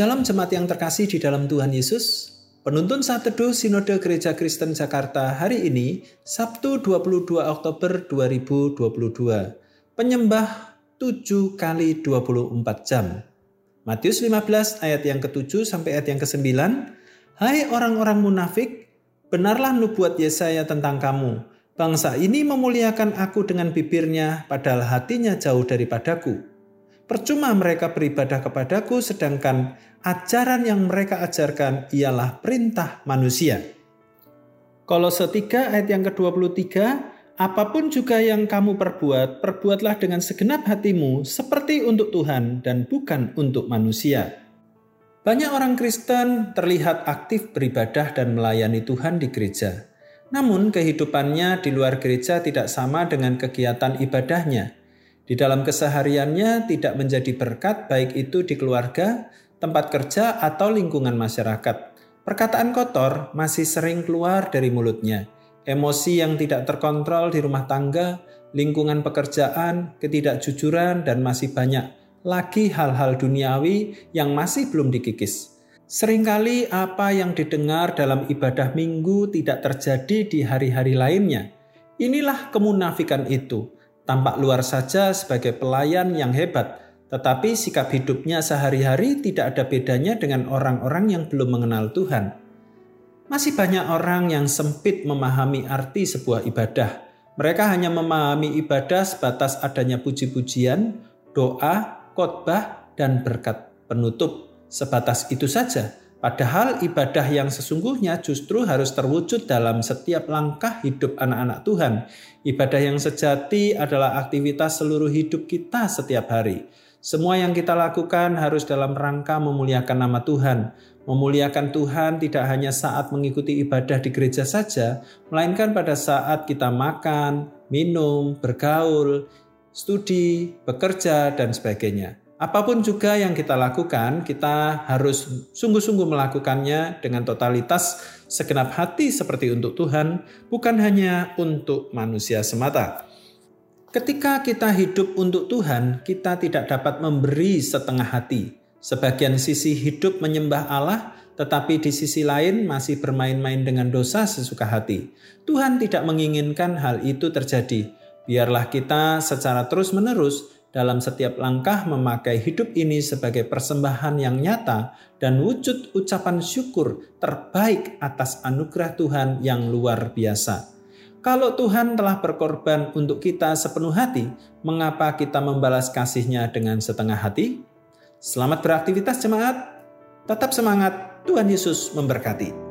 Dalam jemaat yang terkasih di dalam Tuhan Yesus, penuntun saat teduh Sinode Gereja Kristen Jakarta hari ini, Sabtu 22 Oktober 2022. Penyembah 7 kali 24 jam. Matius 15 ayat yang ke-7 sampai ayat yang ke-9. Hai orang-orang munafik, benarlah nubuat Yesaya tentang kamu. Bangsa ini memuliakan aku dengan bibirnya, padahal hatinya jauh daripadaku. Percuma mereka beribadah kepadaku, sedangkan ajaran yang mereka ajarkan ialah perintah manusia. Kolose 3 ayat yang ke-23, Apa pun juga yang kamu perbuat, perbuatlah dengan segenap hatimu seperti untuk Tuhan dan bukan untuk manusia. Banyak orang Kristen terlihat aktif beribadah dan melayani Tuhan di gereja. Namun kehidupannya di luar gereja tidak sama dengan kegiatan ibadahnya. Di dalam kesehariannya tidak menjadi berkat baik itu di keluarga, tempat kerja atau lingkungan masyarakat. Perkataan kotor masih sering keluar dari mulutnya emosi yang tidak terkontrol di rumah tangga, lingkungan pekerjaan, ketidakjujuran, dan masih banyak lagi hal-hal duniawi yang masih belum dikikis. Seringkali apa yang didengar dalam ibadah minggu tidak terjadi di hari-hari lainnya. Inilah kemunafikan itu. Tampak luar saja sebagai pelayan yang hebat, tetapi sikap hidupnya sehari-hari tidak ada bedanya dengan orang-orang yang belum mengenal Tuhan. Masih banyak orang yang sempit memahami arti sebuah ibadah. Mereka hanya memahami ibadah sebatas adanya puji-pujian, doa, khotbah, dan berkat penutup. Sebatas itu saja. Padahal ibadah yang sesungguhnya justru harus terwujud dalam setiap langkah hidup anak-anak Tuhan. Ibadah yang sejati adalah aktivitas seluruh hidup kita setiap hari. Semua yang kita lakukan harus dalam rangka memuliakan nama Tuhan, Memuliakan Tuhan tidak hanya saat mengikuti ibadah di gereja saja, melainkan pada saat kita makan, minum, bergaul, studi, bekerja, dan sebagainya. Apa pun juga yang kita lakukan, kita harus sungguh-sungguh melakukannya dengan totalitas segenap hati seperti untuk Tuhan, bukan hanya untuk manusia semata. Ketika kita hidup untuk Tuhan, kita tidak dapat memberi setengah hati, Sebagian sisi hidup menyembah Allah, tetapi di sisi lain masih bermain-main dengan dosa sesuka hati. Tuhan tidak menginginkan hal itu terjadi. Biarlah kita secara terus-menerus dalam setiap langkah memakai hidup ini sebagai persembahan yang nyata dan wujud ucapan syukur terbaik atas anugerah Tuhan yang luar biasa. Kalau Tuhan telah berkorban untuk kita sepenuh hati, mengapa kita membalas kasihnya dengan setengah hati? Selamat beraktivitas jemaat. Tetap semangat. Tuhan Yesus memberkati.